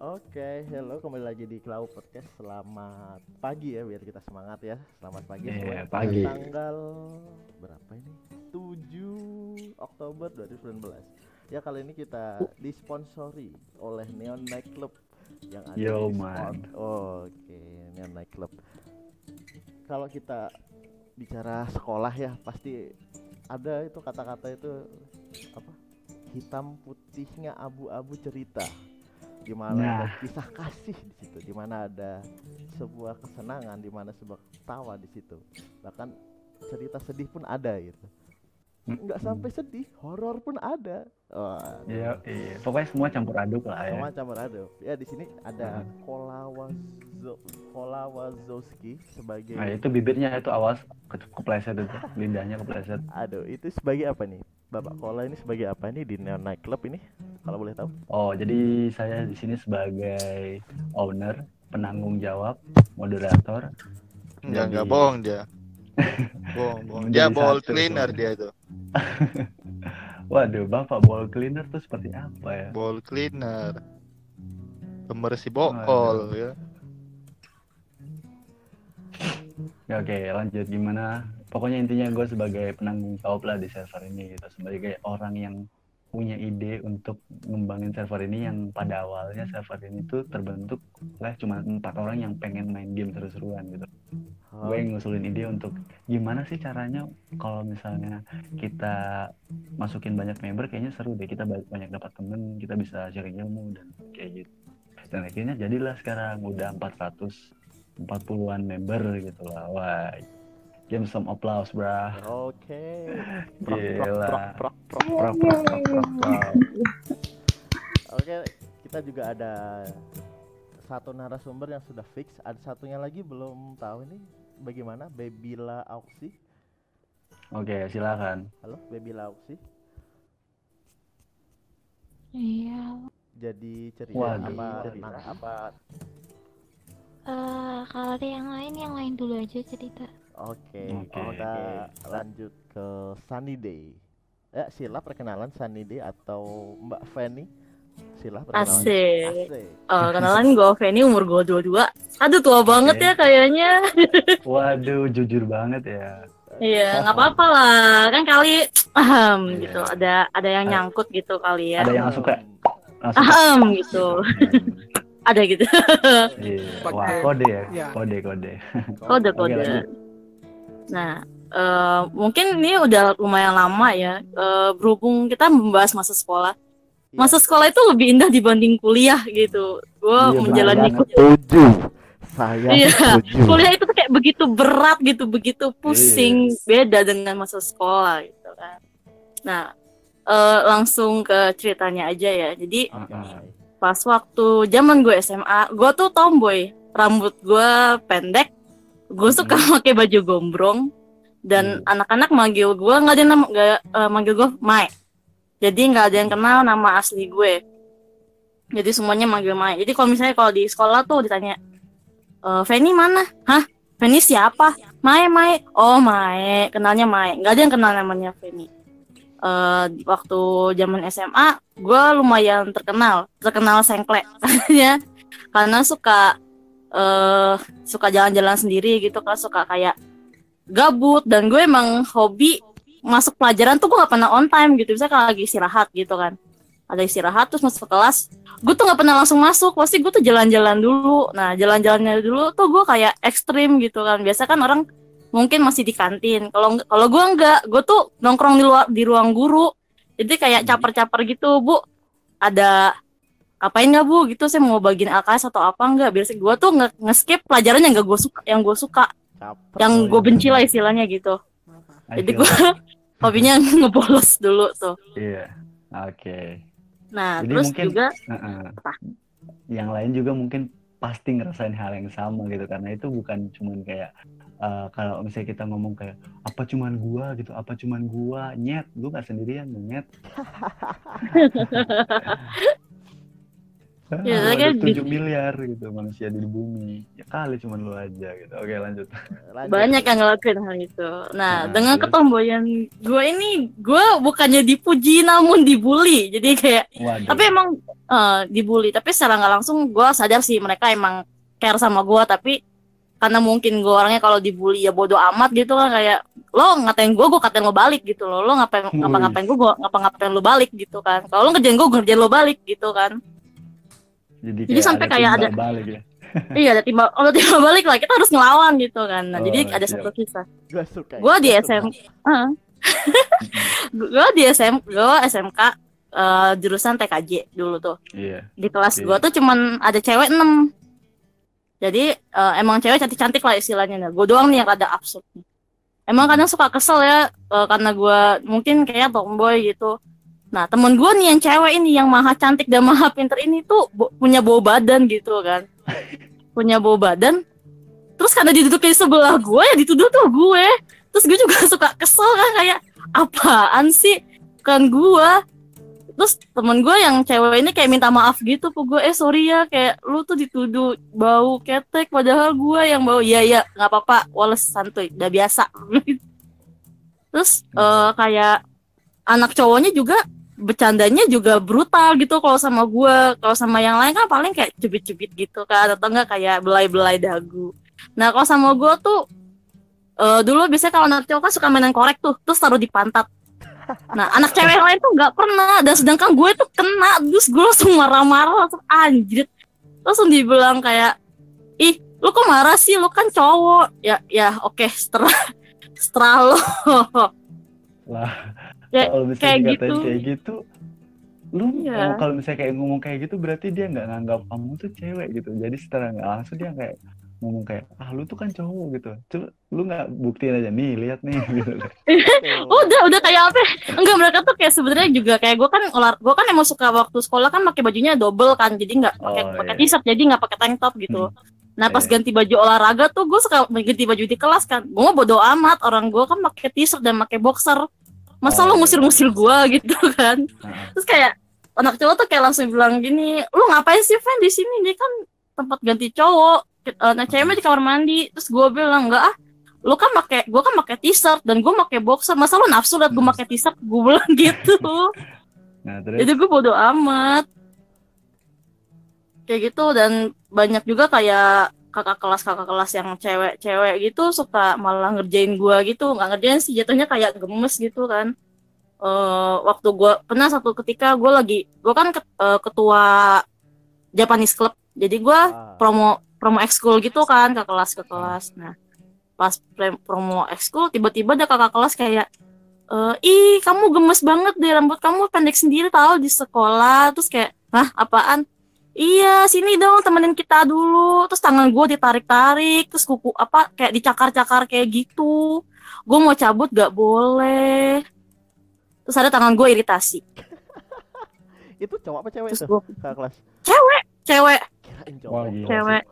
Oke, hello kembali lagi di Cloud Podcast. Selamat pagi ya, biar kita semangat ya. Selamat pagi semuanya. pagi. Tanggal berapa ini? 7 Oktober 2019. Ya kali ini kita disponsori oleh Neon Night Club yang ada Yo, di man. spot. Oke, Neon Night Club. Kalau kita bicara sekolah ya, pasti ada itu kata-kata itu apa? Hitam putihnya abu-abu cerita di mana Nah. ada kisah kasih di situ, di mana ada sebuah kesenangan, di mana sebuah tawa di situ. Bahkan cerita sedih pun ada gitu. Nggak Mm-mm. sampai sedih, horor pun ada. Wah, Iya, iya. Pokoknya semua campur aduk lah ya. semua campur aduk. Ya di sini ada Hmm. Kolawazo Kolawazowski sebagai Nah, itu bibirnya itu awas ke- kepleset itu, lidahnya kepleset. aduh itu sebagai apa nih? Bapak Kola ini sebagai apa nih di Neon Night Club ini? Kalau boleh tahu? Oh, jadi saya di sini sebagai owner, penanggung jawab, moderator. Enggak, enggak Jadi- bohong dia. bohong, bohong. Dia ball cleaner dia itu. Waduh, Bapak ball cleaner tuh seperti apa ya? Ball cleaner. Pembersih bokol ya. Ya, Oke, lanjut gimana? Pokoknya intinya gue sebagai penanggung jawab lah di server ini gitu, sebagai orang yang punya ide untuk ngembangin server ini yang pada awalnya server ini tuh terbentuk oleh cuma empat orang yang pengen main game seru-seruan gitu. Gue yang ngusulin ide untuk gimana sih caranya kalau misalnya kita masukin banyak member kayaknya seru deh. Kita ba- banyak dapat temen kita bisa sharing ilmu dan kayak gitu. Dan akhirnya jadilah sekarang udah 440-an member gitu lah. Wah give some applause brah Oke. Prok, Gila. prok, prok, prok. Oke, kita juga ada satu narasumber yang sudah fix. Ada satunya lagi belum tahu ini bagaimana Babila Auksi. oke silakan Halo, Babila Auksi. Iya, Jadi cerita Waduh. apa Cerita tentang apa? eh kalau ada yang lain, yang lain dulu aja cerita. Oke, Oke. kita lanjut ke Sunny Day. Ya, sila perkenalan Sunny Day atau Mbak Fanny. Sila perkenalan. Asik. Asik. Eh, kenalan gue Feni umur gue 22 Aduh tua banget Oke. ya kayaknya waduh jujur banget ya Iya nggak apa-apa lah Kan kali ahem, Iya. gitu Ada ada yang nyangkut gitu kali ya ada yang langsung Ahem gitu Ada gitu Iya. Pakai- wah kode ya ya. kode kode Oke, Kode-kode lanjut. Nah eh, mungkin ini udah lumayan lama ya Eh, Berhubung kita membahas masa sekolah Iya. Masa sekolah itu lebih indah dibanding kuliah gitu Gue Iya, menjalani setuju. Saya Iya, setuju. kuliah itu kayak begitu berat gitu, begitu pusing, Yes. beda dengan masa sekolah gitu kan. Nah, eh, langsung ke ceritanya aja ya. Jadi Oke. pas waktu zaman gue SMA, gue tuh tomboy, rambut gue pendek, gue suka pakai baju gombrong, dan anak-anak manggil gue nggak ada nama, nggak eh, manggil gue Mai. Jadi nggak ada yang kenal nama asli gue. Jadi semuanya manggil Mai. Jadi kalau misalnya kalau di sekolah tuh ditanya, e, Feni mana? Hah? Feni siapa? Mae, Mae. Oh, Mae. Kenalnya Mae. Nggak ada yang kenal namanya Feni. Eh, waktu zaman SMA, gue lumayan terkenal. Terkenal sengklek. ya. Karena suka eh suka jalan-jalan sendiri gitu kan. Suka kayak gabut. Dan gue emang hobi masuk pelajaran tuh gue gak pernah on time gitu. Misalnya kalau lagi istirahat gitu kan. Ada istirahat terus masuk kelas gue tuh nggak pernah langsung masuk pasti gue tuh jalan-jalan dulu nah jalan-jalannya dulu tuh gue kayak ekstrim gitu kan biasa kan orang mungkin masih di kantin kalau kalau gue enggak gue tuh nongkrong di luar di ruang guru jadi kayak caper-caper gitu bu ada apain nggak bu? Gitu saya mau bagiin LKS atau apa enggak biasa gue tuh nge nge-skip pelajaran yang gak gue suka yang gue suka. Yang gue benci lah istilahnya gitu. I jadi gue hobinya ngebolos dulu tuh. Iya, oke. nah Jadi terus mungkin juga Heeh. Apa? Yang lain juga mungkin pasti ngerasain hal yang sama gitu. Karena itu bukan cuman kayak eh, kalau misalnya kita ngomong kayak apa cuman gua? gitu, apa cuman gua, nyet, gua gak sendirian, nyet. Ya, Ah, kan ada di- 7 miliar gitu manusia di bumi. Ya kali cuma lu aja gitu. Oke, lanjut. Lanjut. banyak yang ngelakuin hal itu. Nah, Nah, dengan terus? ketomboyan gue ini, gue bukannya dipuji namun dibully. Jadi kayak, Waduh. tapi emang eh, dibully. Tapi secara nggak langsung gue sadar sih mereka emang care sama gue. Tapi karena mungkin gue orangnya kalau dibully ya bodoh amat gitu kan kayak lo ngatain gue, gue katain lo balik gitu loh. Lo ngapain Wih. ngapa-ngapain gue, gue ngapa-ngapain lo balik gitu kan. Kalau lo ngerjain gue, gue ngerjain lo balik gitu kan. Jadi, jadi sampai kayak ada- balik ya. iya, ada timbal, kalau timbal balik lah kita harus ngelawan gitu kan. Nah, Oh, jadi ada siap. satu kisah. Gua suka. Gue di. SM, gue di SM, gue SMK eh, jurusan TKJ dulu tuh. Iya. Di kelas Oke. gue tuh cuman ada cewek 6 Jadi eh, emang cewek cantik-cantik lah istilahnya. Nah, gue doang nih yang ada absurd. Emang kadang suka kesel ya eh, karena gue mungkin kayak tomboy gitu. Nah temen gue nih yang cewek ini yang maha cantik dan maha pinter ini tuh bo- punya bau badan gitu kan. punya bau badan. Terus karena diduduk di sebelah gue ya dituduh tuh gue. Terus gue juga suka kesel kan kayak apaan sih kan gue. Terus temen gue yang cewek ini kayak minta maaf gitu ke gue eh sorry ya kayak lu tuh dituduh bau ketek padahal gue yang bau iya iya nggak apa-apa Wallace santuy udah biasa terus eh, kayak anak cowoknya juga bercandanya juga brutal gitu kalau sama gue kalau sama yang lain kan paling kayak cubit-cubit gitu kan atau enggak kayak belai-belai dagu nah kalau sama gue tuh eh, dulu biasanya kalau anak cowok kan suka mainan korek tuh terus taruh di pantat Nah, anak cewek yang lain tuh nggak pernah. Dan sedangkan gue tuh kena, terus gue langsung marah-marah, langsung anjir. Langsung dibilang kayak, ih, lu kok marah sih? Lu kan cowok. Ya, ya, oke, setelah setelah lo. Lah. Ya, kalau misalnya kayak dikatain gitu. kayak gitu, lu ngomong- kalau misalnya kayak ngomong kayak gitu berarti dia nggak nganggap kamu tuh cewek gitu. Jadi secara nggak langsung dia kayak ngomong kayak ah lu tuh kan cowok gitu. Coba lu nggak buktiin aja nih lihat nih gitu. udah, udah kayak apa? Enggak, mereka tuh kayak sebenarnya juga kayak gue kan olah, gue kan emang suka waktu sekolah kan pakai bajunya double kan, jadi nggak pakai Oh, pakai iya. t-shirt, jadi nggak pakai tank top gitu. Nah pas Iya. ganti baju olahraga tuh gue suka ganti baju di kelas kan. Gue bodo amat orang gue kan pakai t-shirt dan pakai boxer. Masa Oh, iya. ngusir-ngusir gue gitu kan? Nah, Terus kayak anak cowok tuh kayak langsung bilang gini, lu ngapain sih Fan di sini? Ini kan tempat ganti cowok. Nah ceweknya di kamar mandi. Terus gue bilang enggak ah, lu kan pakai, gue kan pakai t-shirt dan gue pakai boxer. Masa lu nafsu liat gue pakai t-shirt? Gue bilang gitu. nah terus Jadi gue bodo amat. Kayak gitu dan banyak juga kayak kakak kelas kakak kelas yang cewek-cewek gitu suka malah ngerjain gua gitu. Nggak ngerjain sih jatuhnya kayak gemes gitu kan. Eh waktu gua pernah satu ketika gua lagi gua kan ket- eh, ketua Japanese Club. Jadi gua Ah. promo promo ekskul gitu kan ke kelas ke kelas. Nah pas promo ekskul tiba-tiba ada kakak kelas kayak eh ih kamu gemes banget deh rambut kamu pendek sendiri tahu di sekolah. Terus kayak hah apaan iya sini dong temenin kita dulu terus tangan gue ditarik-tarik terus kuku apa kayak dicakar-cakar kayak gitu gue mau cabut gak boleh terus ada tangan gue iritasi Itu cowok apa cewek terus itu? Kakak kelas. cewek Wah, cowok. cewek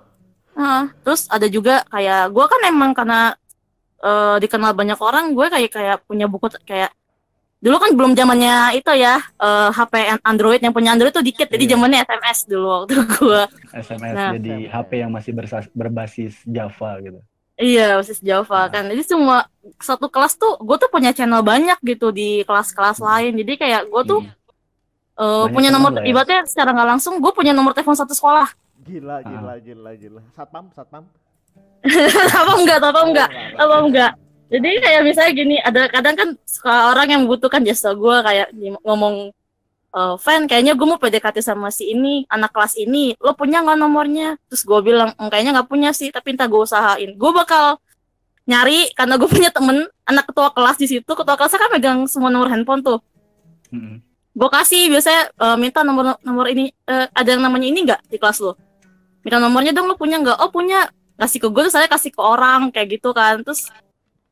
Heeh. terus ada juga kayak gue kan emang karena eh, dikenal banyak orang gue kayak kayak punya buku kayak dulu kan belum zamannya itu ya eh, HP an- Android yang punya Android tuh dikit jadi Iya. zamannya SMS dulu waktu gue SMS Nah. jadi HP yang masih bersas- berbasis Java gitu. iya basis Java Nah. kan jadi semua satu kelas tuh gue tuh punya channel banyak gitu di kelas-kelas lain jadi kayak gue tuh Hmm. eh, Banyak punya nomor ya. ibaratnya secara nggak langsung gue punya nomor telepon satu sekolah Gila, Ah. gila, gila, gila. Satpam, satpam. apa enggak apa enggak apa enggak jadi kayak misalnya gini ada kadang kan suka orang yang membutuhkan jasa gue kayak ngomong eh fan kayaknya gue mau PDKT sama si ini anak kelas ini lo punya nggak nomornya? Terus gue bilang "Mm, kayaknya nggak punya sih tapi entah gue usahain. Gue bakal nyari karena gue punya temen anak ketua kelas di situ ketua kelasnya kan megang semua nomor handphone tuh. Mm-mm. gue kasih biasanya eh, minta nomor nomor ini eh, ada yang namanya ini nggak di kelas lo? Minta nomornya dong lo punya nggak? Oh punya. Kasih ke gue terus saya kasih ke orang kayak gitu kan. Terus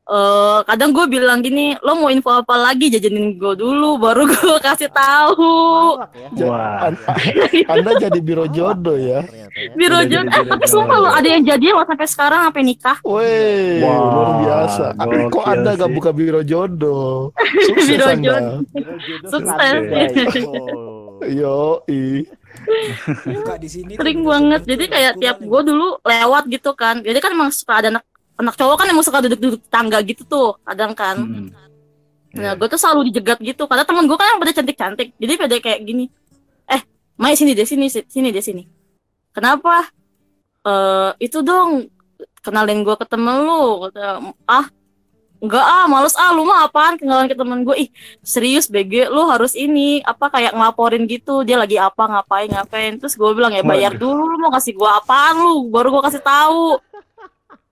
eh kadang gue bilang gini lo mau info apa lagi jajanin gue dulu baru gue kasih tahu ya. Wah. An- Anda jadi biro jodoh ya. Ternyata biro jodoh eh, tapi sumpah lo ada yang jadian loh sampai sekarang sampai nikah Woi, Wah, luar biasa. Ah, Kok gokil Anda gak buka biro jodoh? Sukses Biro Anda. jodoh. Sukses. Yo, i. Di sini sering banget jadi kayak tiap gue dulu lewat gitu kan jadi kan emang suka ada anak anak cowok kan emang suka duduk-duduk tangga gitu tuh kadang kan. Hmm. nah Iya. gue tuh selalu dijegat gitu karena temen gue kan yang pada cantik-cantik. Jadi pada kayak gini eh Mai sini deh sini si- sini deh sini. Kenapa? Eh itu dong kenalin gue ke temen lu. Kata, ah Enggak ah, males ah, lu mah apaan kenalan ke temen gue Ih, serius BG, lu harus ini Apa kayak ngelaporin gitu Dia lagi apa, ngapain, ngapain. Terus gue bilang ya bayar dulu Lu mau kasih gue apaan lu? Baru gue kasih tahu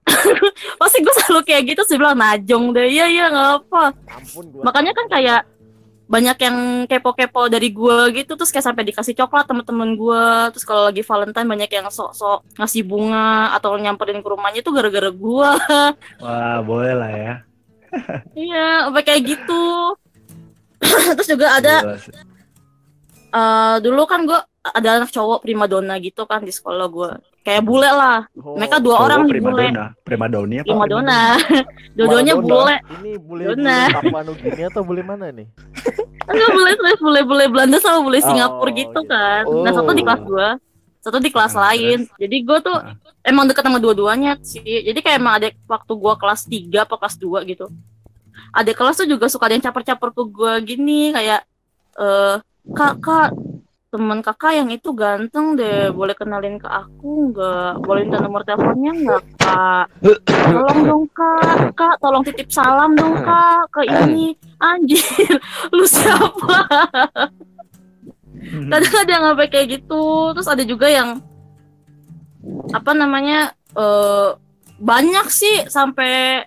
Pasti gue selalu kayak gitu Sih bilang najong deh Iya, iya, gak apa Ampun gua. Makanya kan kayak banyak yang kepo-kepo dari gue gitu terus kayak sampai dikasih coklat temen-temen gue terus kalau lagi Valentine banyak yang sok-sok ngasih bunga atau nyamperin ke rumahnya itu gara-gara gue Wah, boleh lah ya. Iya, sampai kayak gitu. Terus juga ada eh, dulu kan gue ada anak cowok primadona gitu kan di sekolah gue. Kayak bule lah. Oh, Mereka dua Cowok orang nih bule. primadona. Primadoni apa? Primadona. Dua-duanya bule. Ini bule Dona. bule Papua Nugini atau bule mana nih? Enggak bule bule bule Belanda sama bule Oh, Singapura gitu gitu. kan. Nah, satu di kelas Oh. gue. Satu di kelas Ah, lain. Jadi gue tuh Ah. emang deket sama dua-duanya sih. Jadi kayak emang ada waktu gue kelas 3 apa kelas 2 gitu. Ada kelas tuh juga suka ada yang caper-caper ke gue gini kayak eh kak kak teman kakak yang itu ganteng deh boleh kenalin ke aku nggak? Boleh minta nomor teleponnya nggak kak? Tolong dong kak. Kak tolong titip salam dong kak ke ini. Anjir lu siapa? Kadang ada yang sampai kayak gitu. Terus ada juga yang apa namanya eh banyak sih sampai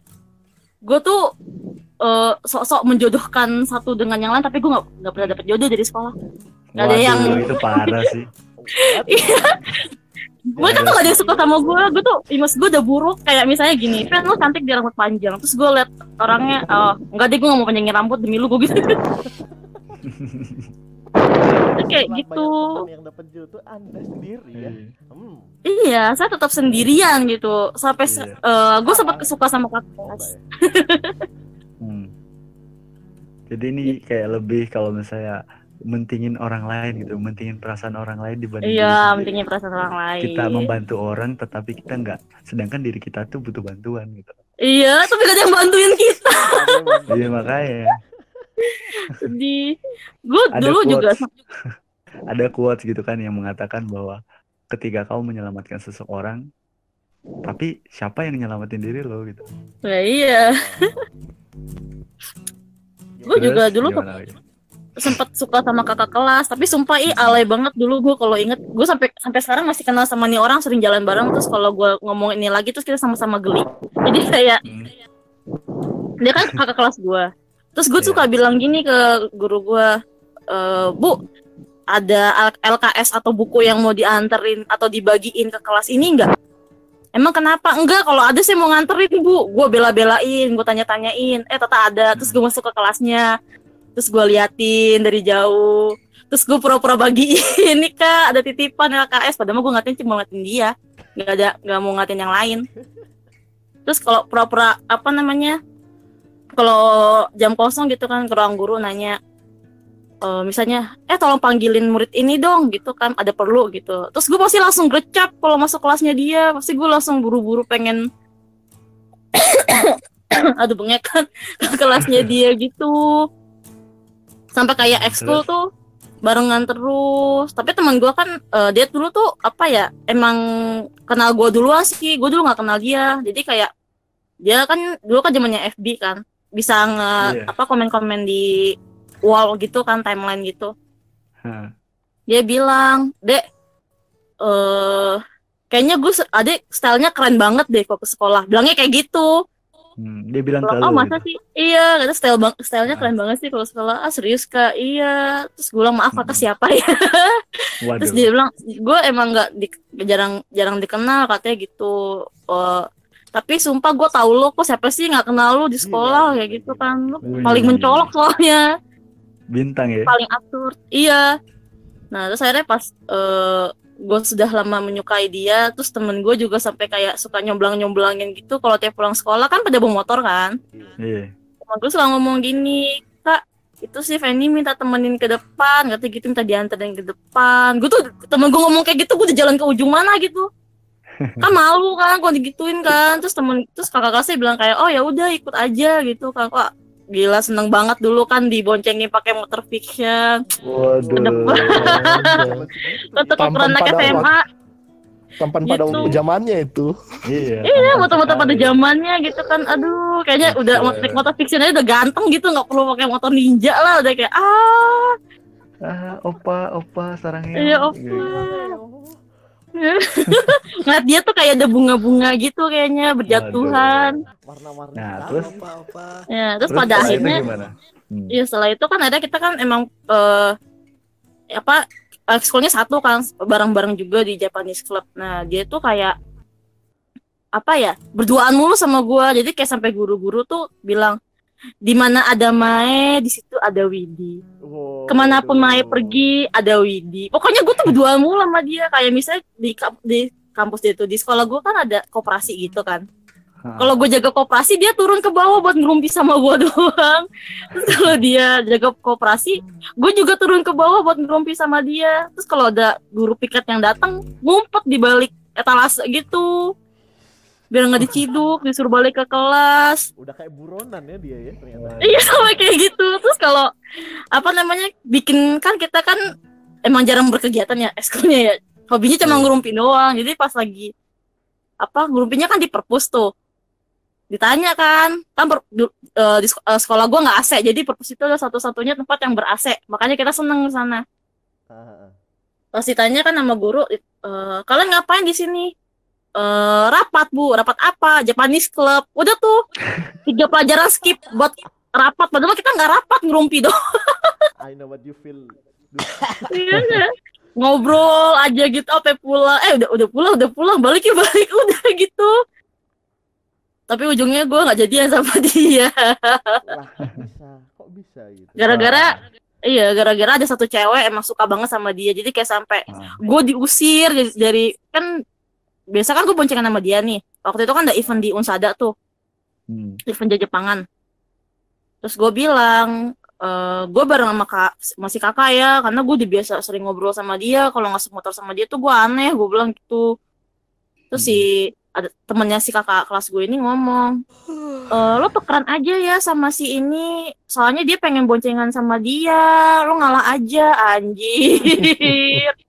gue tuh eh, sok-sok menjodohkan satu dengan yang lain tapi gue nggak nggak pernah dapet jodoh dari sekolah Nggak ada Waduh, yang- itu parah sih. gue kan tuh gak ada yang suka sama gue gue tuh imus gue udah buruk. Kayak misalnya gini Fen lu cantik di rambut panjang. Terus gue liat orangnya oh enggak deh gue gak mau panjangin rambut demi lu gue gitu. Itu kayak gitu. yang dapat jodoh Anda sendiri ya. Hmm. iya saya tetap sendirian gitu. Sampai se- eh, gue sempat suka sama kakak. Ya. Hmm. Jadi ini kayak lebih kalau misalnya mentingin orang lain gitu, mentingin perasaan orang lain dibanding iya pentingnya perasaan orang lain Kita membantu orang, tetapi kita nggak. Sedangkan diri kita tuh butuh bantuan gitu. iya tapi gak ada yang bantuin kita Iya makanya sedih gue dulu juga quotes. ada quotes gitu kan yang mengatakan bahwa ketika kamu menyelamatkan seseorang, tapi siapa yang nyelamatin diri lo gitu. ya, iya gue juga dulu gimana? Sempet suka sama kakak kelas tapi sumpah ih alay banget dulu gue kalau inget. Gue sampai sampai sekarang masih kenal sama nih orang sering jalan bareng terus kalau gue ngomong ini lagi terus kita sama-sama geli. Jadi kayak Hmm. dia kan kakak kelas gue terus gue Iya. suka bilang gini ke guru gue "Eh, bu ada LKS atau buku yang mau dianterin atau dibagiin ke kelas ini enggak Emang kenapa? Enggak, kalau ada sih mau nganterin bu. Gue bela-belain, gue tanya-tanyain. Eh tata ada, terus gue masuk ke kelasnya Terus gue liatin dari jauh. Terus gue pura-pura bagiin. Nih kak, ada titipan LKS Padahal gue ngatin cuma ngatin dia. Gak ada, gak mau ngatin yang lain. Terus kalau pura-pura, apa namanya Kalau jam kosong gitu kan Ke ruang guru nanya eh, misalnya eh tolong panggilin murid ini dong gitu kan ada perlu gitu. Terus gue pasti langsung grecap kalau masuk kelasnya dia. Pasti gue langsung buru-buru pengen aduh bengek kan ke kelasnya dia gitu sampai kayak ekskul tuh barengan terus. Tapi teman gue kan eh, dia dulu tuh apa ya emang kenal gue duluan sih. Gue dulu nggak kenal dia. Jadi kayak dia kan dulu kan zamannya FB kan. Bisa nge Iya. apa komen-komen di wall gitu kan timeline gitu. Hah. dia bilang dek eh kayaknya gue adek stylenya keren banget deh kok ke sekolah. Bilangnya kayak gitu Hmm, dia bilang ke oh masa gitu. sih iya kata style bang stylenya Ah. keren banget sih kalau sekolah ah serius kak iya terus gue bilang maaf kakak Mm-mm. siapa ya Waduh. terus dia bilang gue emang nggak di- jarang jarang dikenal katanya gitu Eh, tapi sumpah gue tahu lo kok siapa sih nggak kenal lo di sekolah Gila, kayak gitu kan lo Wih. paling mencolok soalnya Bintang ya. paling absurd iya nah terus akhirnya pas eh gue sudah lama menyukai dia terus temen gue juga sampai kayak suka nyomblang nyomblangin gitu kalau tiap pulang sekolah kan pada bawa motor kan? Iya. temen gue suka ngomong gini kak itu sih Fanny minta temenin ke depan kata gitu minta diantarin ke depan. Gue tuh temen gue ngomong kayak gitu gue udah jalan ke ujung mana gitu. Kan malu kan gue digituin kan. Terus temen terus kakak kelasnya bilang kayak oh ya udah ikut aja gitu kakak gila seneng banget dulu kan diboncengin pakai motor fiction Waduh. depan. untuk ukuran anak pada SMA Tampan pada Gitu. zamannya itu. Iya. Iya, motor-motor pada zamannya gitu kan. Aduh, kayaknya udah Iya. naik motor fiction aja udah ganteng gitu, nggak perlu pakai motor ninja lah. Udah kayak ah, Ah, opa, opa, sarangnya. iya opa. Ngeliat dia tuh kayak ada bunga-bunga gitu kayaknya berjatuhan. Warna-warni. Nah, terus? opa-opa. Ya, terus, Terus pada akhirnya gimana? Hmm. Iya setelah itu kan ada kita kan emang eh apa ekskulnya satu kan bareng-bareng juga di Japanese Club. Nah dia tuh kayak apa ya berduaan mulu sama gua jadi kayak sampai guru-guru tuh bilang di mana ada Mae di situ ada Widi Wow, ke mana pun Mae pergi ada Widi pokoknya gue tuh berduaan mulu sama dia kayak misalnya di di kampus dia tuh di sekolah gua kan ada koperasi gitu kan kalau gue jaga koperasi dia turun ke bawah buat ngerumpi sama gue doang. Terus kalau dia jaga koperasi, gue juga turun ke bawah buat ngerumpi sama dia. Terus kalau ada guru piket yang datang, ngumpet di balik etalase gitu. Biar nggak diciduk, disuruh balik ke kelas. Udah kayak buronan ya dia ya ternyata. Iya sama kayak gitu. Terus kalau apa namanya bikin kan kita kan emang jarang berkegiatan ya eskulnya ya. Hobinya cuma ngerumpi doang. Jadi pas lagi apa ngerumpinya kan di perpus tuh ditanya kan kan per- eh, di sek- eh, sekolah gua nggak AC jadi perpus itu adalah satu-satunya tempat yang ber AC makanya kita seneng ke sana Ah, ah. pas ditanya kan sama guru eh, kalian ngapain di sini Eh, rapat bu. Rapat apa? Japanese Club. Udah tuh. Tiga pelajaran skip buat rapat. Padahal kita nggak rapat ngerumpi doang. I know what you feel. Iya, ngobrol aja gitu apa pulang. Eh udah udah pulang udah pulang. Balik ya balik. Udah gitu. Tapi ujungnya gue nggak jadian sama dia. Kok bisa? Kok bisa gitu? gara-gara iya gara-gara ada satu cewek emang suka banget sama dia. Jadi kayak sampai Ah. gue diusir dari kan biasa kan gue boncengan sama dia nih. Waktu itu kan ada event di Unsada tuh. Hmm. event Jepangan terus gue bilang eh gue bareng sama kak masih kakak ya karena gue biasa sering ngobrol sama dia. Kalau nggak motor sama dia tuh gue aneh gue bilang gitu. Terus si ada temennya si kakak kelas gue ini ngomong "Eh, lo tukeran aja ya sama si ini. Soalnya dia pengen boncengan sama dia. Lo ngalah aja anjir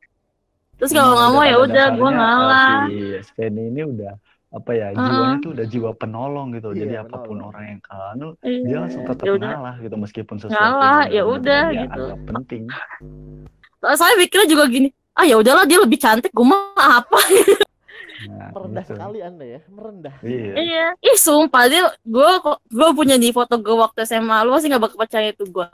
terus kalau nggak mau ya udah gue ngalah uh, Si ini udah apa ya Uh-uh. jiwanya tuh udah jiwa penolong gitu. Iya, Jadi apa pun penolong. orang yang kalah tuh Iya, dia langsung tetap ya udah ngalah gitu meskipun sesuatu Ngalah, yang ya udah, gitu. penting. saya pikirnya juga gini ah ya udahlah dia lebih cantik gue mah apa Nah, Merendah gitu. sekali anda ya, merendah. Iya. Iya, ih sumpah dia gue gue punya di foto gue waktu SMA lu masih nggak bakal percaya itu gue.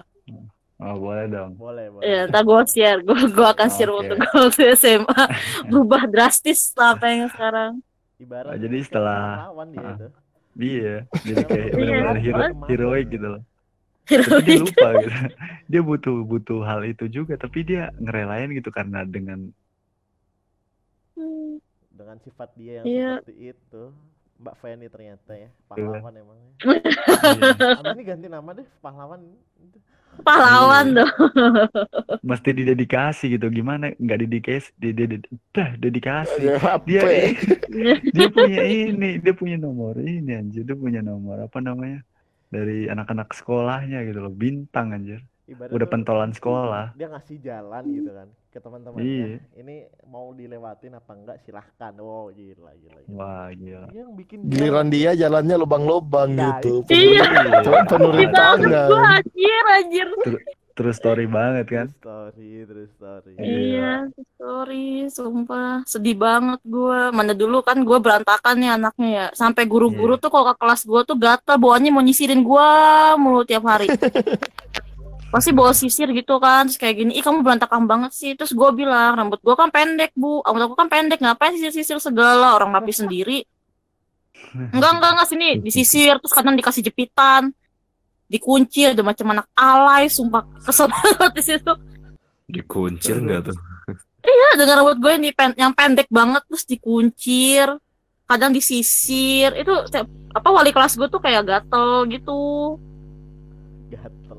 Oh, boleh dong. Boleh, boleh. Iya, ntar gue share, gue gue akan share Oke. foto gue waktu SMA berubah drastis lah apa yang sekarang. Ibarat Ah, jadi setelah- pahlawan dia itu. Iya, jadi kayak Iya, benar-benar hero, heroik gitu loh. Tapi dia Heroik. lupa gitu. Dia butuh butuh hal itu juga, tapi dia ngerelain gitu karena dengan Hmm, Dengan sifat dia yang Iya. seperti itu. Mbak Feni ternyata ya, pahlawan emangnya. iya, Abis ini ganti nama deh, pahlawan. Pahlawan Iya. dong. mesti didedikasi gitu. Gimana nggak dedikasi, di, di, di- dah, dedikasi. Ya? Dia dia punya ini, dia punya nomor ini anjir, dia punya nomor apa namanya? Dari anak-anak sekolahnya gitu loh, bintang anjir. Ibarat Udah pentolan sekolah. dia ngasih jalan gitu kan ke teman-temannya. Iya. Ini mau dilewatin apa enggak silahkan. Oh gila gila. gila. Wah, gila. Dia yang bikin Giliran dia jalannya lubang-lubang Nah, gitu. itu. Iya. Cuma tangan. gue anjir anjir. Terus story banget kan? True story, true story. Iya. Iya, sorry, sumpah sedih banget gue. Mana dulu kan gue berantakan nih anaknya ya. Sampai guru-guru Iya. tuh kalau ke kelas gue tuh gatal bawaannya mau nyisirin gue mulu tiap hari. Pasti bawa sisir gitu kan, terus kayak gini, ih kamu berantakan banget sih. Terus gue bilang, rambut gue kan pendek bu, rambut aku kan pendek, ngapain sisir-sisir segala, orang rapi sendiri. Enggak, enggak, enggak, sini disisir, terus kadang dikasih jepitan, dikunci, ada macam anak alay, sumpah kesel banget di situ. Dikuncir nggak tuh? Iya, dengan rambut gue yang, dipen- yang pendek banget terus dikuncir, kadang disisir. Itu apa wali kelas gue tuh kayak gatel gitu. Gatel.